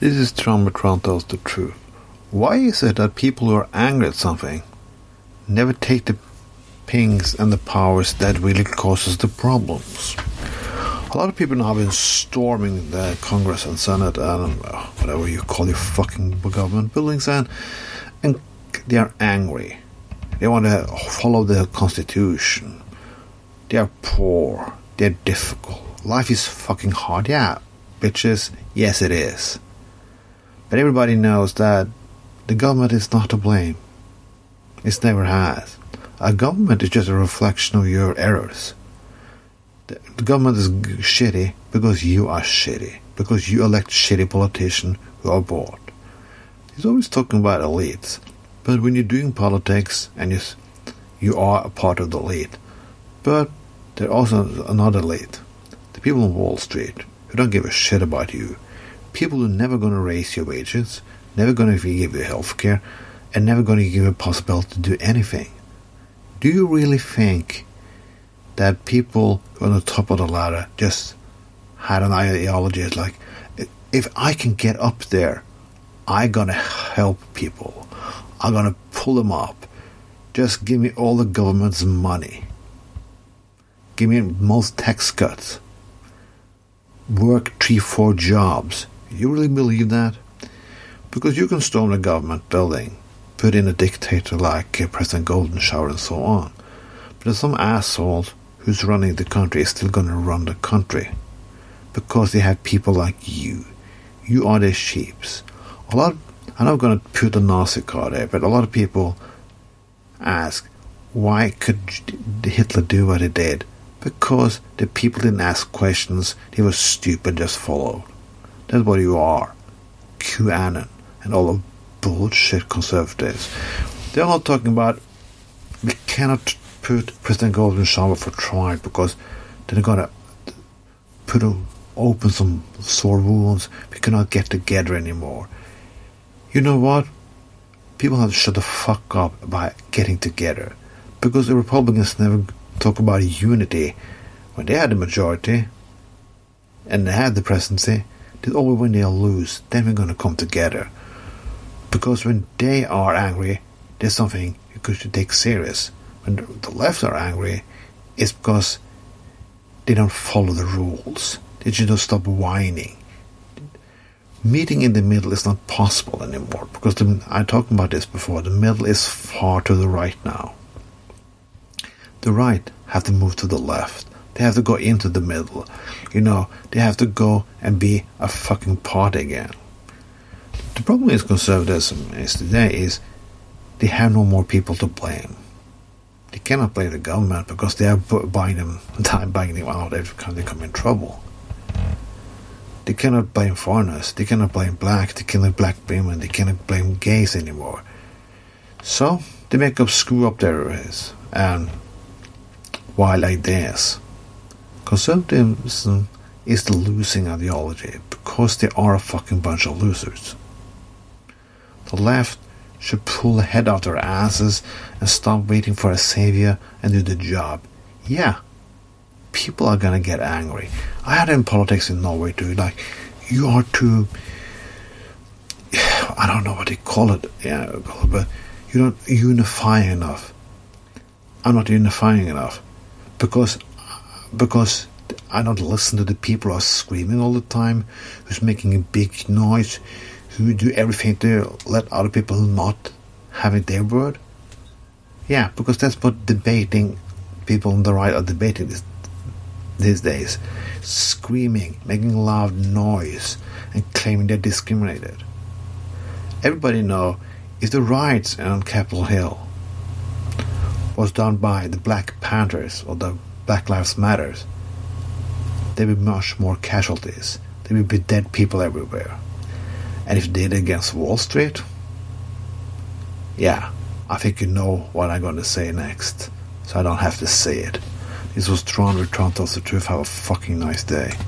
This is Tron Tron tells the truth. Why is it that people who are angry at something never take the pings and the powers that really causes the problems? A lot of people now have been storming the Congress and Senate and uh, whatever you call your fucking government buildings and and they are angry. They want to follow the Constitution. They are poor. They're difficult. Life is fucking hard. Yeah, bitches. Yes, it is. But everybody knows that the government is not to blame. It never has. A government is just a reflection of your errors. The, the government is shitty because you are shitty. Because you elect shitty politicians who are bored. He's always talking about elites. But when you're doing politics and you, you are a part of the elite, but there's also another elite. The people on Wall Street who don't give a shit about you. People are never going to raise your wages, never going to give you health care, and never going to give you a possibility to do anything. Do you really think that people on the top of the ladder just had an ideology like if I can get up there, I'm gonna help people. I'm gonna pull them up. Just give me all the government's money. Give me most tax cuts. Work three, four jobs. You really believe that? Because you can storm a government building, put in a dictator like uh, President Golden Shower and so on. But some asshole who's running the country is still going to run the country because they have people like you. You are their sheeps. A lot. Of, I'm not going to put a Nazi card there, but a lot of people ask, why could Hitler do what he did? Because the people didn't ask questions. They were stupid, just followed. That's what you are. QAnon and all the bullshit conservatives. They're all talking about we cannot put President Golden Shower for trial because they're gonna put a, open some sore wounds. We cannot get together anymore. You know what? People have to shut the fuck up by getting together because the Republicans never talk about unity when they had the majority and they had the presidency. That always when they lose, then we're gonna come together. Because when they are angry, there's something you should take serious when the left are angry it's because they don't follow the rules. They just stop whining. Meeting in the middle is not possible anymore because the, I talked about this before. The middle is far to the right now. The right have to move to the left. They have to go into the middle. You know, they have to go and be a fucking party again. The problem with conservatism is today is they have no more people to blame they cannot blame the government because they are buying them, buying them out every time they come in trouble. They cannot blame foreigners. They cannot blame black. They cannot blame women. They cannot blame gays anymore. So they make up screw up their ways and wild ideas. Conservatism is the losing ideology because they are a fucking bunch of losers. The left should pull the head out their asses and stop waiting for a savior and do the job. Yeah, people are gonna get angry. I had in politics in Norway too. Like, you are too. I don't know what they call it, yeah, but you're not unifying enough. I'm not unifying enough because because I don't listen to the people who are screaming all the time, who's making a big noise, who do everything to let other people not having their word? Yeah, because that's what debating people on the right are debating this, these days. Screaming, making loud noise, and claiming they're discriminated. Everybody know if the riots on Capitol Hill was done by the Black Panthers or the Black Lives Matters, there would be much more casualties. There would be dead people everywhere. And if they did against Wall Street, yeah, I think you know what I'm going to say next, so I don't have to say it. This was Tron Tron Tells the Truth. Have a fucking nice day.